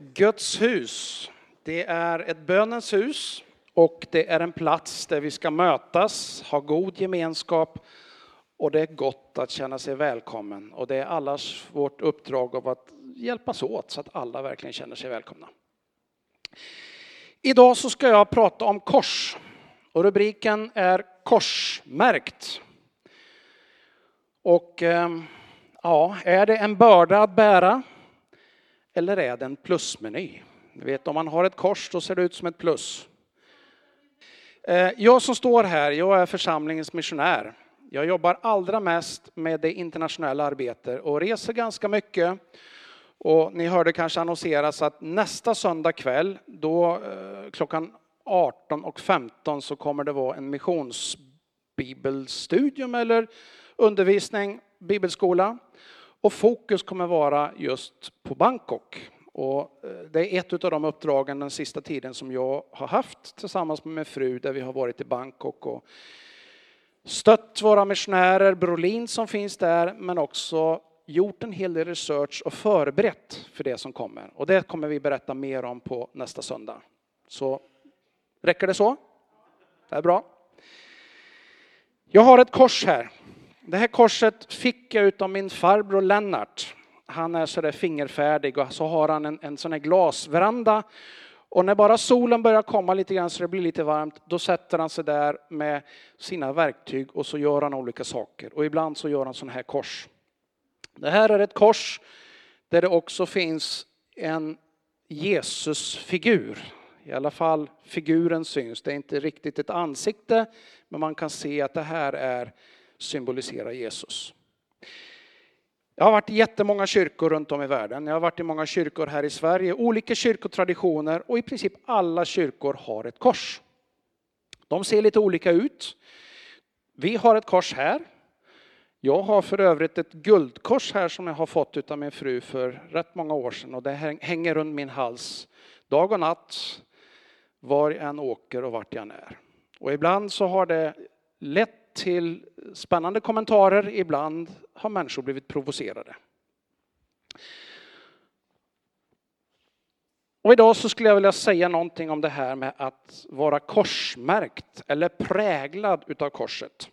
Guds hus, det är ett bönens hus och det är en plats där vi ska mötas, ha god gemenskap och det är gott att känna sig välkommen. Och det är allas vårt uppdrag av att hjälpas åt så att alla verkligen känner sig välkomna. Idag så ska jag prata om kors och rubriken är korsmärkt. Och ehm, ja, är det en börda att bära? Eller är det en plusmeny? Ni vet om man har ett kors då ser det ut som ett plus. Eh, jag som står här, jag är församlingens missionär. Jag jobbar allra mest med det internationella arbetet och reser ganska mycket. Och ni hörde kanske annonseras att nästa söndag kväll, då eh, klockan 18 och 15 så kommer det vara en missionsbibelstudium eller undervisning, bibelskola. Och fokus kommer vara just på Bangkok. Och eh, det är ett av de uppdragen den sista tiden som jag har haft tillsammans med min fru där vi har varit i Bangkok och stött våra missionärer, Brolin som finns där, men också gjort en hel del research och förberett för det som kommer. Och det kommer vi berätta mer om på nästa söndag. Så räcker det så? Det är bra. Jag har ett kors här. Det här korset fick jag av min farbror Lennart. Han är sådär fingerfärdig och så har han en, en sån här glasveranda. Och när bara solen börjar komma lite grann så det blir lite varmt, då sätter han sig där med sina verktyg och så gör han olika saker. Och ibland så gör han sådana här kors. Det här är ett kors där det också finns en Jesusfigur. I alla fall figuren syns. Det är inte riktigt ett ansikte, men man kan se att det här är symboliserar Jesus. Jag har varit i jättemånga kyrkor runt om i världen. Jag har varit i många kyrkor här i Sverige, olika kyrkotraditioner och i princip alla kyrkor har ett kors. De ser lite olika ut. Vi har ett kors här. Jag har för övrigt ett guldkors här som jag har fått av min fru för rätt många år sedan och det hänger runt min hals dag och natt var jag än åker och vart jag än är. Och ibland så har det lett till spännande kommentarer. Ibland har människor blivit provocerade. Och idag så skulle jag vilja säga någonting om det här med att vara korsmärkt eller präglad utav korset.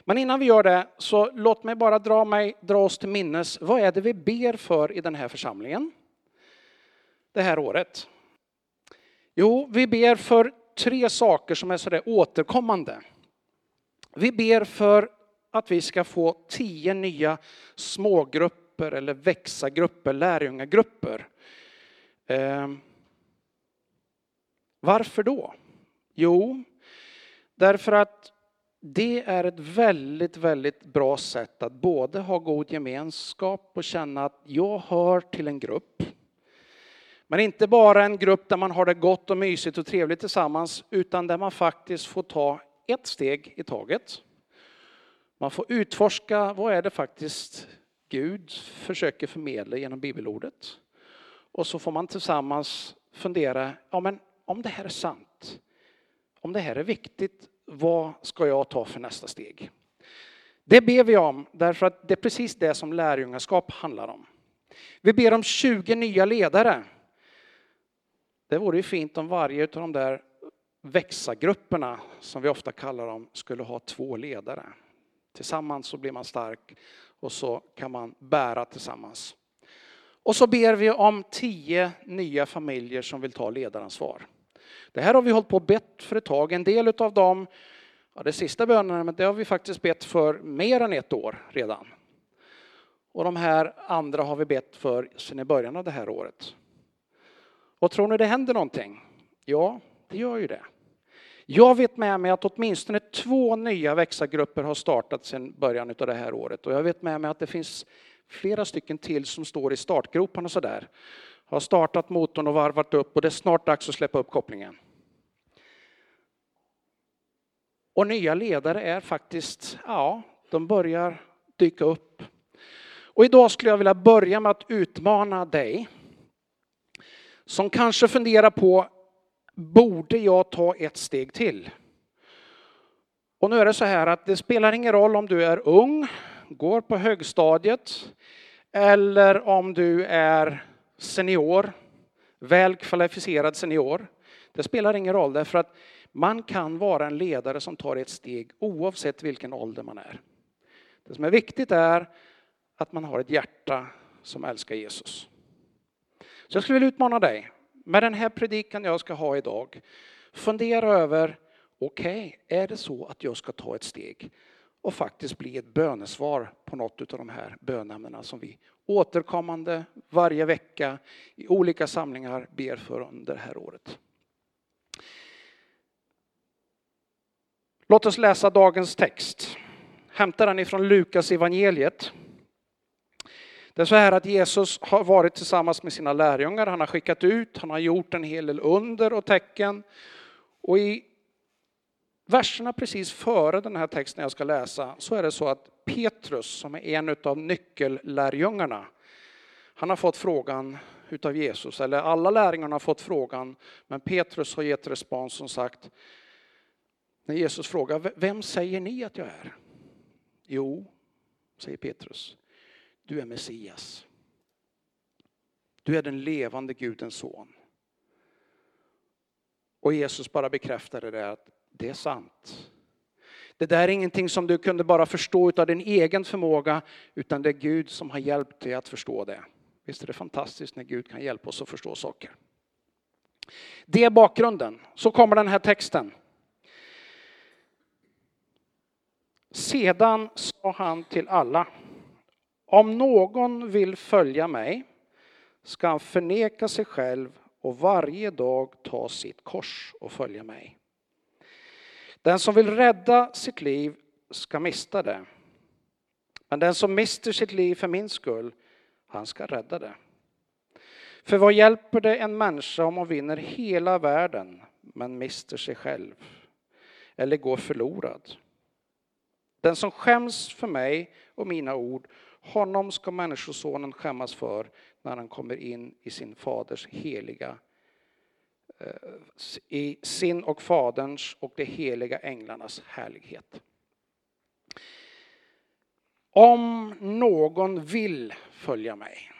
Men innan vi gör det så låt mig bara dra, mig, dra oss till minnes. Vad är det vi ber för i den här församlingen? Det här året. Jo, vi ber för tre saker som är sådär återkommande. Vi ber för att vi ska få tio nya smågrupper eller växa-grupper, lärjungagrupper. Eh, varför då? Jo, därför att det är ett väldigt, väldigt bra sätt att både ha god gemenskap och känna att jag hör till en grupp. Men inte bara en grupp där man har det gott och mysigt och trevligt tillsammans, utan där man faktiskt får ta ett steg i taget. Man får utforska vad är det faktiskt Gud försöker förmedla genom bibelordet. Och så får man tillsammans fundera, ja men om det här är sant, om det här är viktigt, vad ska jag ta för nästa steg? Det ber vi om därför att det är precis det som lärjungaskap handlar om. Vi ber om 20 nya ledare. Det vore ju fint om varje av de där växa-grupperna, som vi ofta kallar dem, skulle ha två ledare. Tillsammans så blir man stark och så kan man bära tillsammans. Och så ber vi om tio nya familjer som vill ta ledaransvar. Det här har vi hållit på och bett för ett tag. En del av dem, ja det sista bönerna, men det har vi faktiskt bett för mer än ett år redan. Och de här andra har vi bett för sedan i början av det här året. Och tror ni det händer någonting? Ja, det gör ju det. Jag vet med mig att åtminstone två nya växargrupper har startat sedan början av det här året och jag vet med mig att det finns flera stycken till som står i startgroparna sådär. Har startat motorn och varvat upp och det är snart dags att släppa upp kopplingen. Och nya ledare är faktiskt, ja, de börjar dyka upp. Och idag skulle jag vilja börja med att utmana dig som kanske funderar på borde jag ta ett steg till? Och nu är det så här att det spelar ingen roll om du är ung, går på högstadiet eller om du är senior, väl kvalificerad senior. Det spelar ingen roll därför att man kan vara en ledare som tar ett steg oavsett vilken ålder man är. Det som är viktigt är att man har ett hjärta som älskar Jesus. Så jag skulle vilja utmana dig med den här predikan jag ska ha idag. Fundera över, okej, okay, är det så att jag ska ta ett steg och faktiskt bli ett bönesvar på något av de här bönämnena som vi återkommande varje vecka i olika samlingar ber för under det här året. Låt oss läsa dagens text. Hämta den ifrån Lukas evangeliet. Det är så här att Jesus har varit tillsammans med sina lärjungar, han har skickat ut, han har gjort en hel del under och tecken. Och i verserna precis före den här texten jag ska läsa så är det så att Petrus som är en av nyckellärjungarna, han har fått frågan utav Jesus, eller alla lärjungarna har fått frågan, men Petrus har gett respons som sagt, när Jesus frågar, vem säger ni att jag är? Jo, säger Petrus, du är Messias. Du är den levande Gudens son. Och Jesus bara bekräftade det att det är sant. Det där är ingenting som du kunde bara förstå av din egen förmåga, utan det är Gud som har hjälpt dig att förstå det. Visst är det fantastiskt när Gud kan hjälpa oss att förstå saker. Det är bakgrunden. Så kommer den här texten. Sedan sa han till alla, om någon vill följa mig ska han förneka sig själv och varje dag ta sitt kors och följa mig. Den som vill rädda sitt liv ska mista det. Men den som mister sitt liv för min skull, han ska rädda det. För vad hjälper det en människa om hon vinner hela världen men mister sig själv eller går förlorad? Den som skäms för mig och mina ord, honom ska Människosonen skämmas för när han kommer in i sin faders heliga eh, i sin och Faderns och de heliga änglarnas härlighet. Om någon vill följa mig.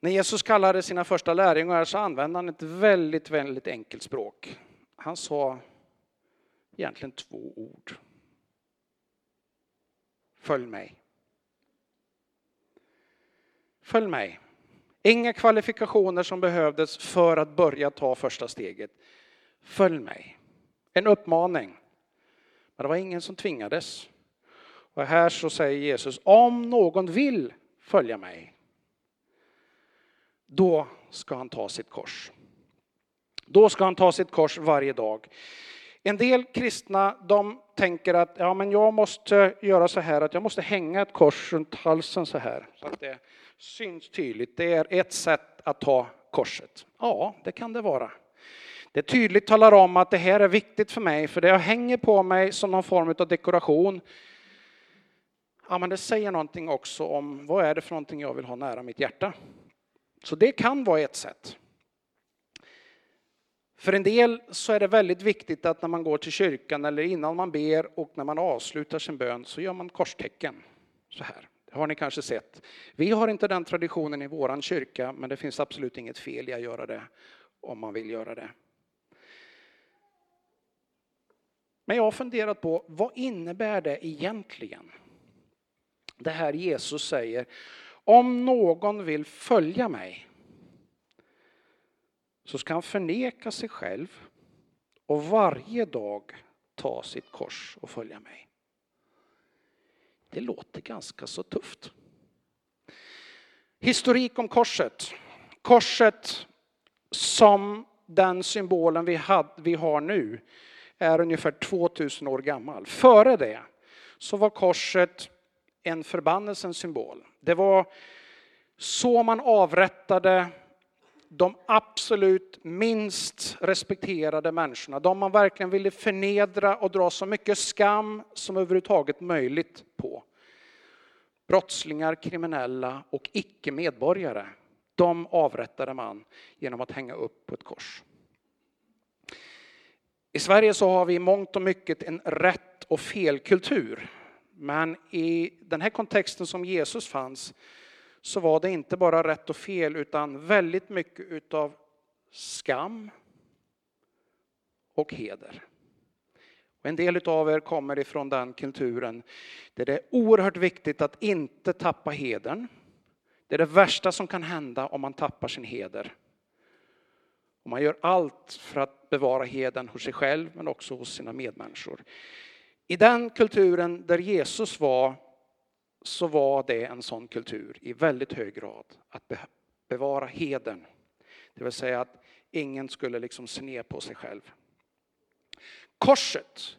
När Jesus kallade sina första lärjungar så använde han ett väldigt, väldigt enkelt språk. Han sa egentligen två ord. Följ mig. Följ mig. Inga kvalifikationer som behövdes för att börja ta första steget. Följ mig. En uppmaning. Men det var ingen som tvingades. Och här så säger Jesus, om någon vill följa mig, då ska han ta sitt kors. Då ska han ta sitt kors varje dag. En del kristna de tänker att ja, men jag måste göra så här att jag måste hänga ett kors runt halsen så här så att det syns tydligt. Det är ett sätt att ta korset. Ja, det kan det vara. Det tydligt talar om att det här är viktigt för mig för det jag hänger på mig som någon form av dekoration. Ja, men det säger någonting också om vad är det för någonting jag vill ha nära mitt hjärta. Så det kan vara ett sätt. För en del så är det väldigt viktigt att när man går till kyrkan eller innan man ber och när man avslutar sin bön så gör man korstecken. Så här. Det har ni kanske sett. Vi har inte den traditionen i våran kyrka, men det finns absolut inget fel i att göra det om man vill göra det. Men jag har funderat på vad innebär det egentligen? Det här Jesus säger, om någon vill följa mig så ska han förneka sig själv och varje dag ta sitt kors och följa mig. Det låter ganska så tufft. Historik om korset. Korset som den symbolen vi, had, vi har nu är ungefär 2000 år gammal. Före det så var korset en förbannelsens symbol. Det var så man avrättade de absolut minst respekterade människorna, de man verkligen ville förnedra och dra så mycket skam som överhuvudtaget möjligt på. Brottslingar, kriminella och icke-medborgare, de avrättade man genom att hänga upp på ett kors. I Sverige så har vi i mångt och mycket en rätt och fel kultur. Men i den här kontexten som Jesus fanns så var det inte bara rätt och fel utan väldigt mycket utav skam och heder. Och en del av er kommer ifrån den kulturen där det är oerhört viktigt att inte tappa hedern. Det är det värsta som kan hända om man tappar sin heder. Och man gör allt för att bevara heden hos sig själv men också hos sina medmänniskor. I den kulturen där Jesus var så var det en sån kultur i väldigt hög grad. Att bevara heden. Det vill säga att ingen skulle liksom se ner på sig själv. Korset,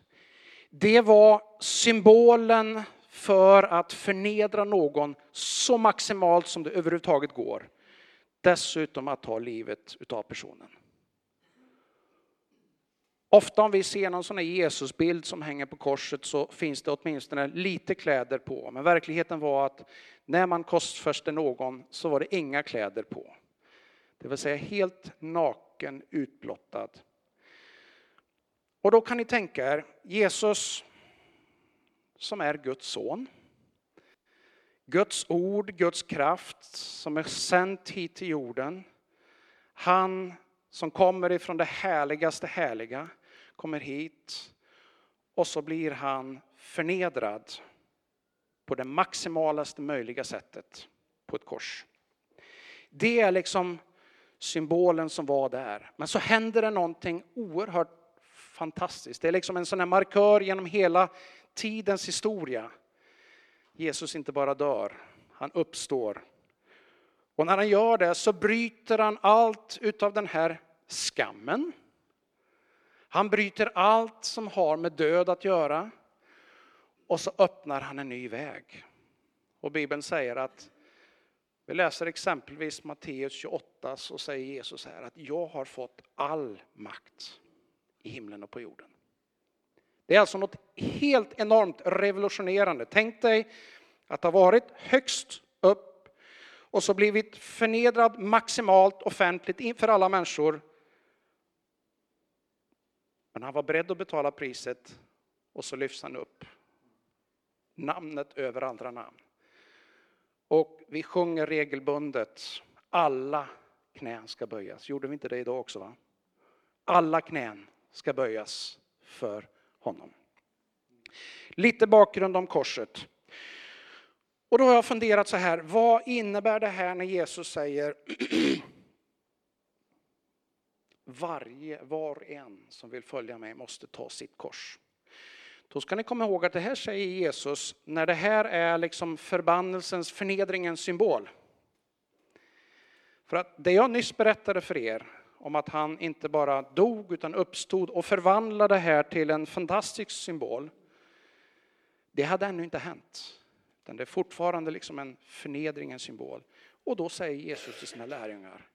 det var symbolen för att förnedra någon så maximalt som det överhuvudtaget går. Dessutom att ta livet utav personen. Ofta om vi ser någon sån här Jesusbild som hänger på korset så finns det åtminstone lite kläder på. Men verkligheten var att när man korsfäste någon så var det inga kläder på. Det vill säga helt naken, utblottad. Och då kan ni tänka er Jesus som är Guds son. Guds ord, Guds kraft som är sänt hit till jorden. Han som kommer ifrån det härligaste härliga kommer hit och så blir han förnedrad på det maximalaste möjliga sättet på ett kors. Det är liksom symbolen som var där. Men så händer det någonting oerhört fantastiskt. Det är liksom en sån här markör genom hela tidens historia. Jesus inte bara dör, han uppstår. Och när han gör det så bryter han allt utav den här skammen. Han bryter allt som har med död att göra. Och så öppnar han en ny väg. Och Bibeln säger att, vi läser exempelvis Matteus 28, så säger Jesus här att jag har fått all makt i himlen och på jorden. Det är alltså något helt enormt revolutionerande. Tänk dig att ha varit högst upp och så blivit förnedrad maximalt offentligt inför alla människor. Men han var beredd att betala priset och så lyfts han upp. Namnet över andra namn. Och vi sjunger regelbundet, alla knän ska böjas. Gjorde vi inte det idag också? Va? Alla knän ska böjas för honom. Lite bakgrund om korset. Och då har jag funderat så här, vad innebär det här när Jesus säger varje, var och en som vill följa mig måste ta sitt kors. Då ska ni komma ihåg att det här säger Jesus när det här är liksom förbannelsens, förnedringens symbol. För att det jag nyss berättade för er om att han inte bara dog utan uppstod och förvandlade det här till en fantastisk symbol. Det hade ännu inte hänt. Utan det är fortfarande liksom en förnedringens symbol. Och då säger Jesus till sina lärjungar.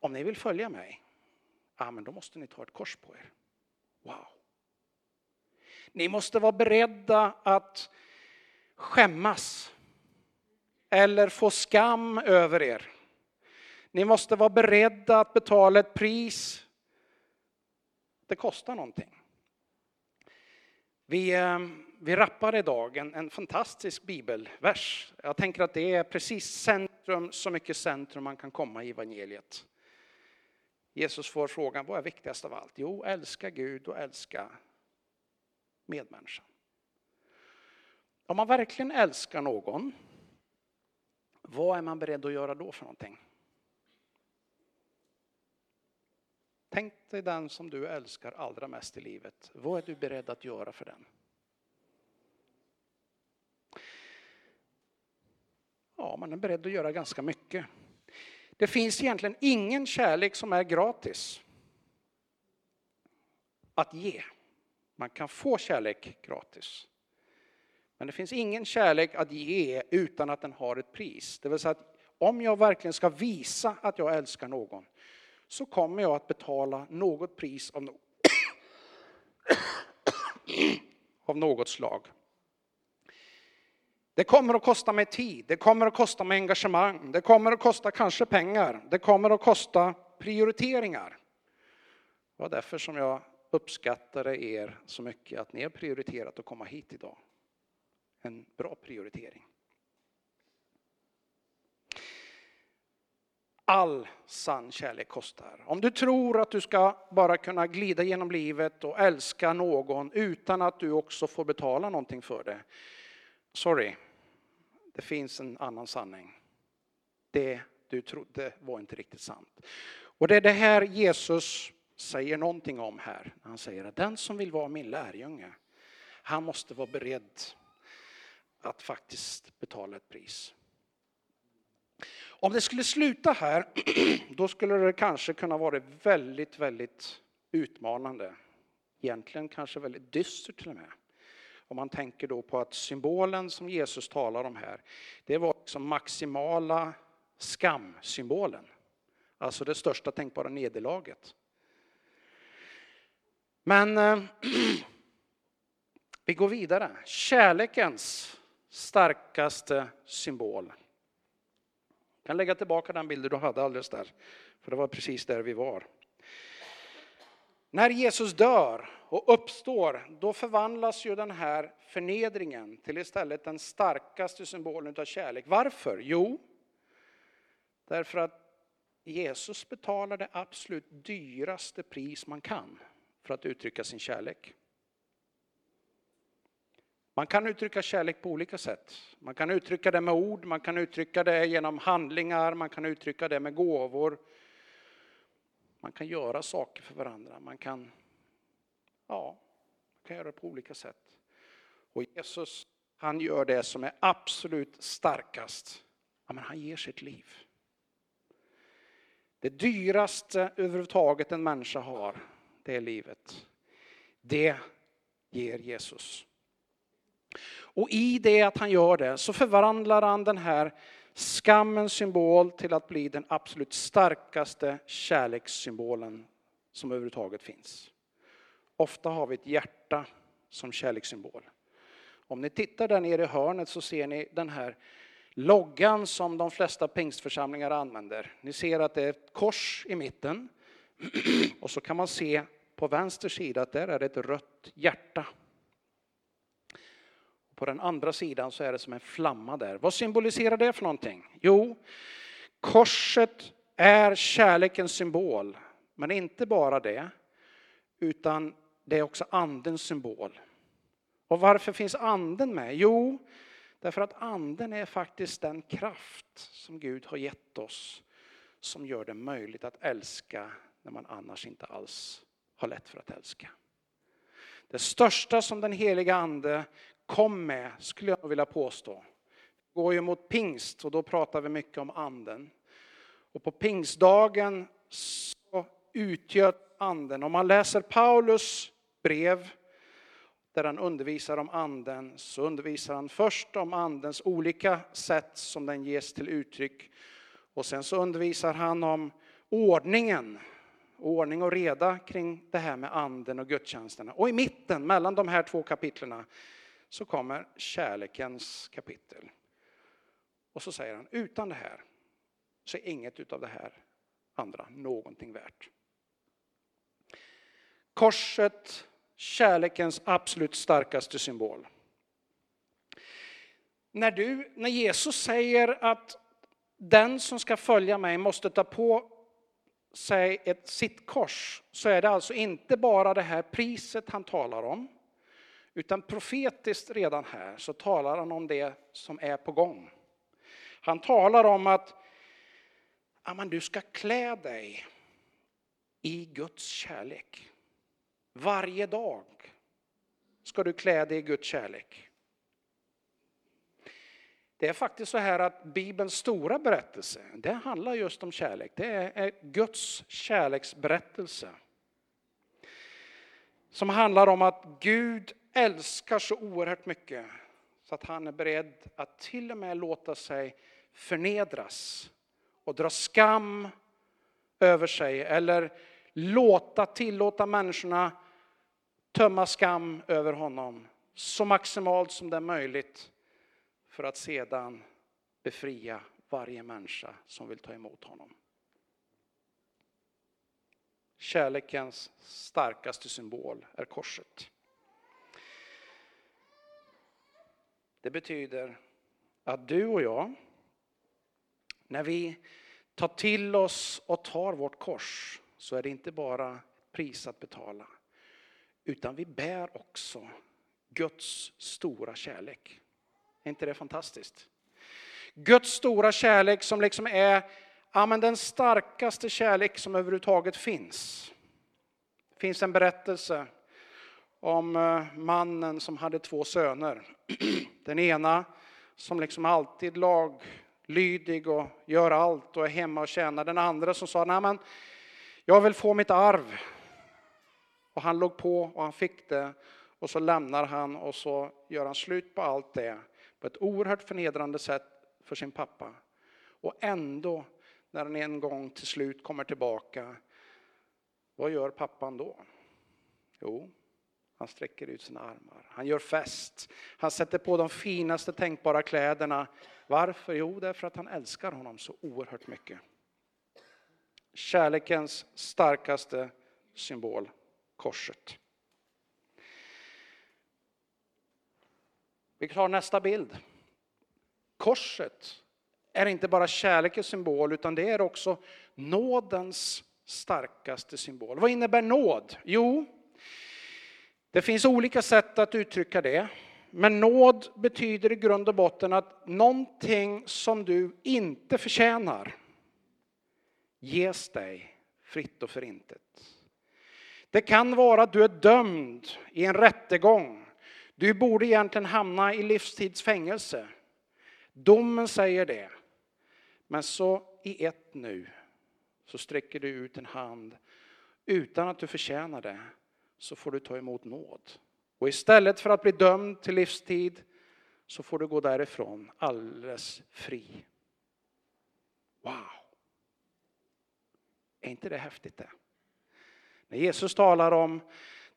Om ni vill följa mig, ja, men då måste ni ta ett kors på er. Wow. Ni måste vara beredda att skämmas eller få skam över er. Ni måste vara beredda att betala ett pris. Det kostar någonting. Vi, eh, vi rappar idag en, en fantastisk bibelvers. Jag tänker att det är precis centrum, så mycket centrum man kan komma i evangeliet. Jesus får frågan, vad är viktigast av allt? Jo, älska Gud och älska medmänniskan. Om man verkligen älskar någon, vad är man beredd att göra då för någonting? Tänk dig den som du älskar allra mest i livet. Vad är du beredd att göra för den? Ja, man är beredd att göra ganska mycket. Det finns egentligen ingen kärlek som är gratis att ge. Man kan få kärlek gratis. Men det finns ingen kärlek att ge utan att den har ett pris. Det vill säga att om jag verkligen ska visa att jag älskar någon så kommer jag att betala något pris av, no av något slag. Det kommer att kosta mig tid, det kommer att kosta mig engagemang, det kommer att kosta kanske pengar, det kommer att kosta prioriteringar. Det var därför som jag uppskattade er så mycket att ni har prioriterat att komma hit idag. En bra prioritering. all sann kärlek kostar. Om du tror att du ska bara kunna glida genom livet och älska någon utan att du också får betala någonting för det. Sorry, det finns en annan sanning. Det du trodde var inte riktigt sant. Och det är det här Jesus säger någonting om här. Han säger att den som vill vara min lärjunge, han måste vara beredd att faktiskt betala ett pris. Om det skulle sluta här, då skulle det kanske kunna vara väldigt, väldigt utmanande. Egentligen kanske väldigt dystert till och med. Om man tänker då på att symbolen som Jesus talar om här, det var liksom maximala skamsymbolen. Alltså det största tänkbara nederlaget. Men eh, vi går vidare. Kärlekens starkaste symbol. Jag kan lägga tillbaka den bilden du hade alldeles där, för det var precis där vi var. När Jesus dör och uppstår, då förvandlas ju den här förnedringen till istället den starkaste symbolen av kärlek. Varför? Jo, därför att Jesus betalar det absolut dyraste pris man kan för att uttrycka sin kärlek. Man kan uttrycka kärlek på olika sätt. Man kan uttrycka det med ord, man kan uttrycka det genom handlingar, man kan uttrycka det med gåvor. Man kan göra saker för varandra. Man kan, ja, man kan göra det på olika sätt. Och Jesus, han gör det som är absolut starkast. Ja, men han ger sitt liv. Det dyraste överhuvudtaget en människa har, det är livet. Det ger Jesus. Och i det att han gör det så förvandlar han den här skammens symbol till att bli den absolut starkaste kärlekssymbolen som överhuvudtaget finns. Ofta har vi ett hjärta som kärlekssymbol. Om ni tittar där nere i hörnet så ser ni den här loggan som de flesta pingstförsamlingar använder. Ni ser att det är ett kors i mitten och så kan man se på vänster sida att där är det ett rött hjärta. På den andra sidan så är det som en flamma där. Vad symboliserar det för någonting? Jo, korset är kärlekens symbol. Men inte bara det, utan det är också andens symbol. Och varför finns anden med? Jo, därför att anden är faktiskt den kraft som Gud har gett oss som gör det möjligt att älska när man annars inte alls har lätt för att älska. Det största som den heliga ande kom med, skulle jag vilja påstå. Går ju mot pingst och då pratar vi mycket om anden. Och på pingstdagen så utgör anden, om man läser Paulus brev där han undervisar om anden, så undervisar han först om andens olika sätt som den ges till uttryck. Och sen så undervisar han om ordningen, ordning och reda kring det här med anden och gudstjänsterna. Och i mitten, mellan de här två kapitlerna, så kommer kärlekens kapitel. Och så säger han, utan det här så är inget av det här andra någonting värt. Korset, kärlekens absolut starkaste symbol. När, du, när Jesus säger att den som ska följa mig måste ta på sig ett sitt kors så är det alltså inte bara det här priset han talar om utan profetiskt redan här så talar han om det som är på gång. Han talar om att ja, du ska klä dig i Guds kärlek. Varje dag ska du klä dig i Guds kärlek. Det är faktiskt så här att Bibelns stora berättelse, det handlar just om kärlek. Det är Guds kärleksberättelse. Som handlar om att Gud älskar så oerhört mycket så att han är beredd att till och med låta sig förnedras och dra skam över sig eller låta, tillåta människorna tömma skam över honom så maximalt som det är möjligt för att sedan befria varje människa som vill ta emot honom. Kärlekens starkaste symbol är korset. Det betyder att du och jag, när vi tar till oss och tar vårt kors så är det inte bara ett pris att betala. Utan vi bär också Guds stora kärlek. Är inte det fantastiskt? Guds stora kärlek som liksom är ja, men den starkaste kärlek som överhuvudtaget finns. Det finns en berättelse om eh, mannen som hade två söner. Den ena som liksom alltid laglydig och gör allt och är hemma och tjänar. Den andra som sa, nej men jag vill få mitt arv. Och han låg på och han fick det. Och så lämnar han och så gör han slut på allt det på ett oerhört förnedrande sätt för sin pappa. Och ändå, när han en gång till slut kommer tillbaka, vad gör pappan då? Jo, han sträcker ut sina armar. Han gör fest. Han sätter på de finaste tänkbara kläderna. Varför? Jo, därför att han älskar honom så oerhört mycket. Kärlekens starkaste symbol, korset. Vi tar nästa bild. Korset är inte bara kärlekens symbol utan det är också nådens starkaste symbol. Vad innebär nåd? Jo, det finns olika sätt att uttrycka det. Men nåd betyder i grund och botten att någonting som du inte förtjänar ges dig fritt och förintet. Det kan vara att du är dömd i en rättegång. Du borde egentligen hamna i livstidsfängelse. Domen säger det. Men så i ett nu så sträcker du ut en hand utan att du förtjänar det så får du ta emot nåd. Och istället för att bli dömd till livstid så får du gå därifrån alldeles fri. Wow! Är inte det häftigt det? När Jesus talar om,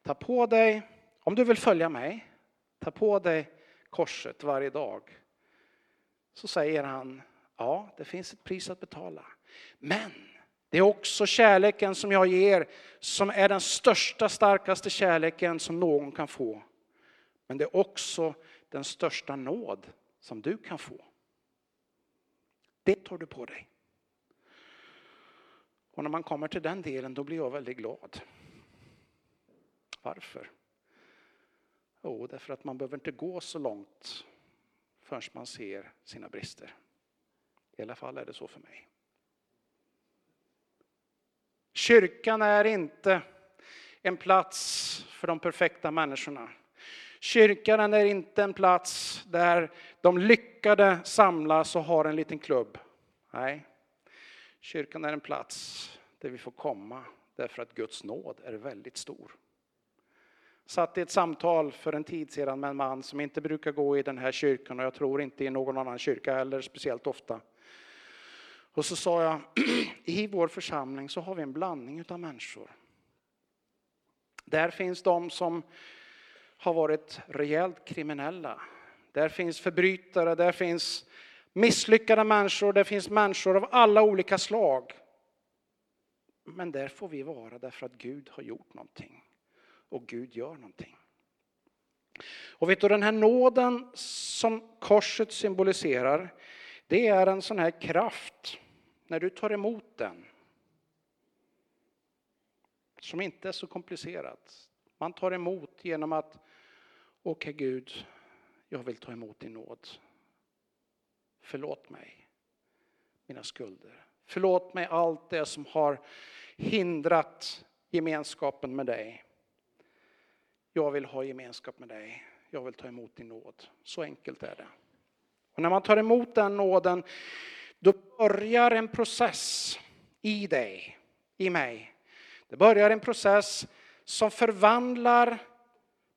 ta på dig, om du vill följa mig, ta på dig korset varje dag. Så säger han, ja det finns ett pris att betala. Men det är också kärleken som jag ger som är den största, starkaste kärleken som någon kan få. Men det är också den största nåd som du kan få. Det tar du på dig. Och när man kommer till den delen då blir jag väldigt glad. Varför? Jo, därför att man behöver inte gå så långt förrän man ser sina brister. I alla fall är det så för mig. Kyrkan är inte en plats för de perfekta människorna. Kyrkan är inte en plats där de lyckade samlas och har en liten klubb. Nej, kyrkan är en plats där vi får komma därför att Guds nåd är väldigt stor. Satt i ett samtal för en tid sedan med en man som inte brukar gå i den här kyrkan och jag tror inte i någon annan kyrka heller speciellt ofta. Och så sa jag, i vår församling så har vi en blandning av människor. Där finns de som har varit rejält kriminella. Där finns förbrytare, där finns misslyckade människor, det finns människor av alla olika slag. Men där får vi vara därför att Gud har gjort någonting. Och Gud gör någonting. Och vet du, den här nåden som korset symboliserar, det är en sån här kraft när du tar emot den, som inte är så komplicerat. Man tar emot genom att, okej okay, Gud, jag vill ta emot din nåd. Förlåt mig mina skulder. Förlåt mig allt det som har hindrat gemenskapen med dig. Jag vill ha gemenskap med dig. Jag vill ta emot din nåd. Så enkelt är det. Och när man tar emot den nåden då börjar en process i dig, i mig. Det börjar en process som förvandlar,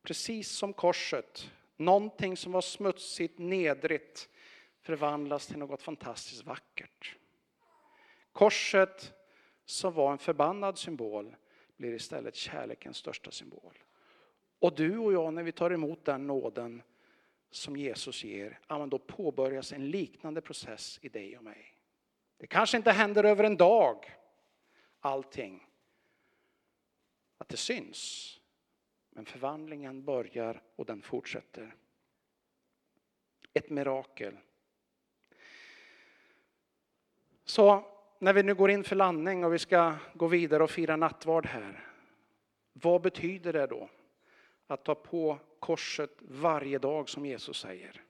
precis som korset, någonting som var smutsigt, nedrigt, förvandlas till något fantastiskt vackert. Korset, som var en förbannad symbol, blir istället kärlekens största symbol. Och du och jag, när vi tar emot den nåden, som Jesus ger, då påbörjas en liknande process i dig och mig. Det kanske inte händer över en dag, allting. Att det syns. Men förvandlingen börjar och den fortsätter. Ett mirakel. Så när vi nu går in för landning och vi ska gå vidare och fira nattvard här. Vad betyder det då? Att ta på korset varje dag som Jesus säger.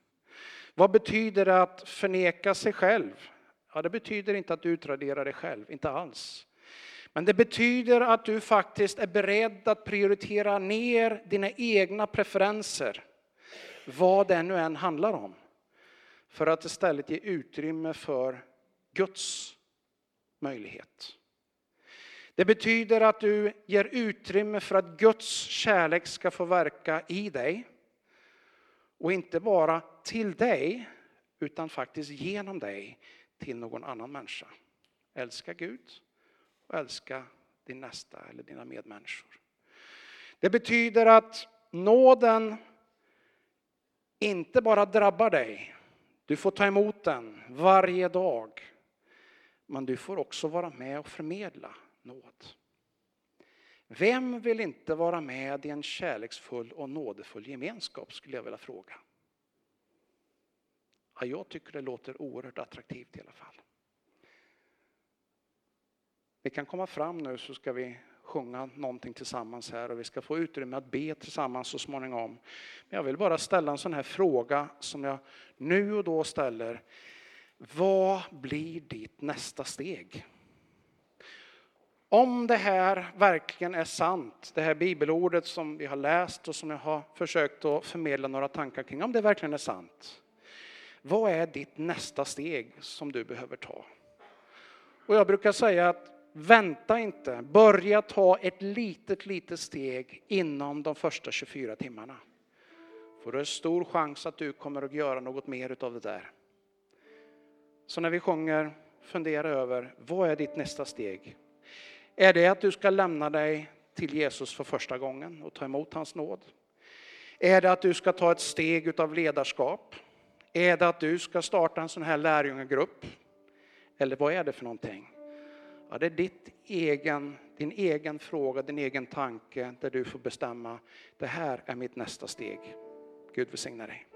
Vad betyder det att förneka sig själv? Ja, det betyder inte att du utraderar dig själv, inte alls. Men det betyder att du faktiskt är beredd att prioritera ner dina egna preferenser, vad det nu än handlar om. För att istället ge utrymme för Guds möjlighet. Det betyder att du ger utrymme för att Guds kärlek ska få verka i dig. Och inte bara till dig, utan faktiskt genom dig till någon annan människa. Älska Gud och älska din nästa eller dina medmänniskor. Det betyder att nåden inte bara drabbar dig. Du får ta emot den varje dag. Men du får också vara med och förmedla nåd. Vem vill inte vara med i en kärleksfull och nådefull gemenskap skulle jag vilja fråga. Ja, jag tycker det låter oerhört attraktivt i alla fall. Vi kan komma fram nu så ska vi sjunga någonting tillsammans här och vi ska få utrymme att be tillsammans så småningom. Men jag vill bara ställa en sån här fråga som jag nu och då ställer. Vad blir ditt nästa steg? Om det här verkligen är sant, det här bibelordet som vi har läst och som jag har försökt att förmedla några tankar kring, om det verkligen är sant. Vad är ditt nästa steg som du behöver ta? Och jag brukar säga att vänta inte, börja ta ett litet, litet steg inom de första 24 timmarna. För det är stor chans att du kommer att göra något mer av det där. Så när vi sjunger, fundera över vad är ditt nästa steg? Är det att du ska lämna dig till Jesus för första gången och ta emot hans nåd? Är det att du ska ta ett steg av ledarskap? Är det att du ska starta en sån här lärjungegrupp? Eller vad är det för någonting? Ja, det är ditt egen, din egen fråga, din egen tanke där du får bestämma. Det här är mitt nästa steg. Gud välsigne dig.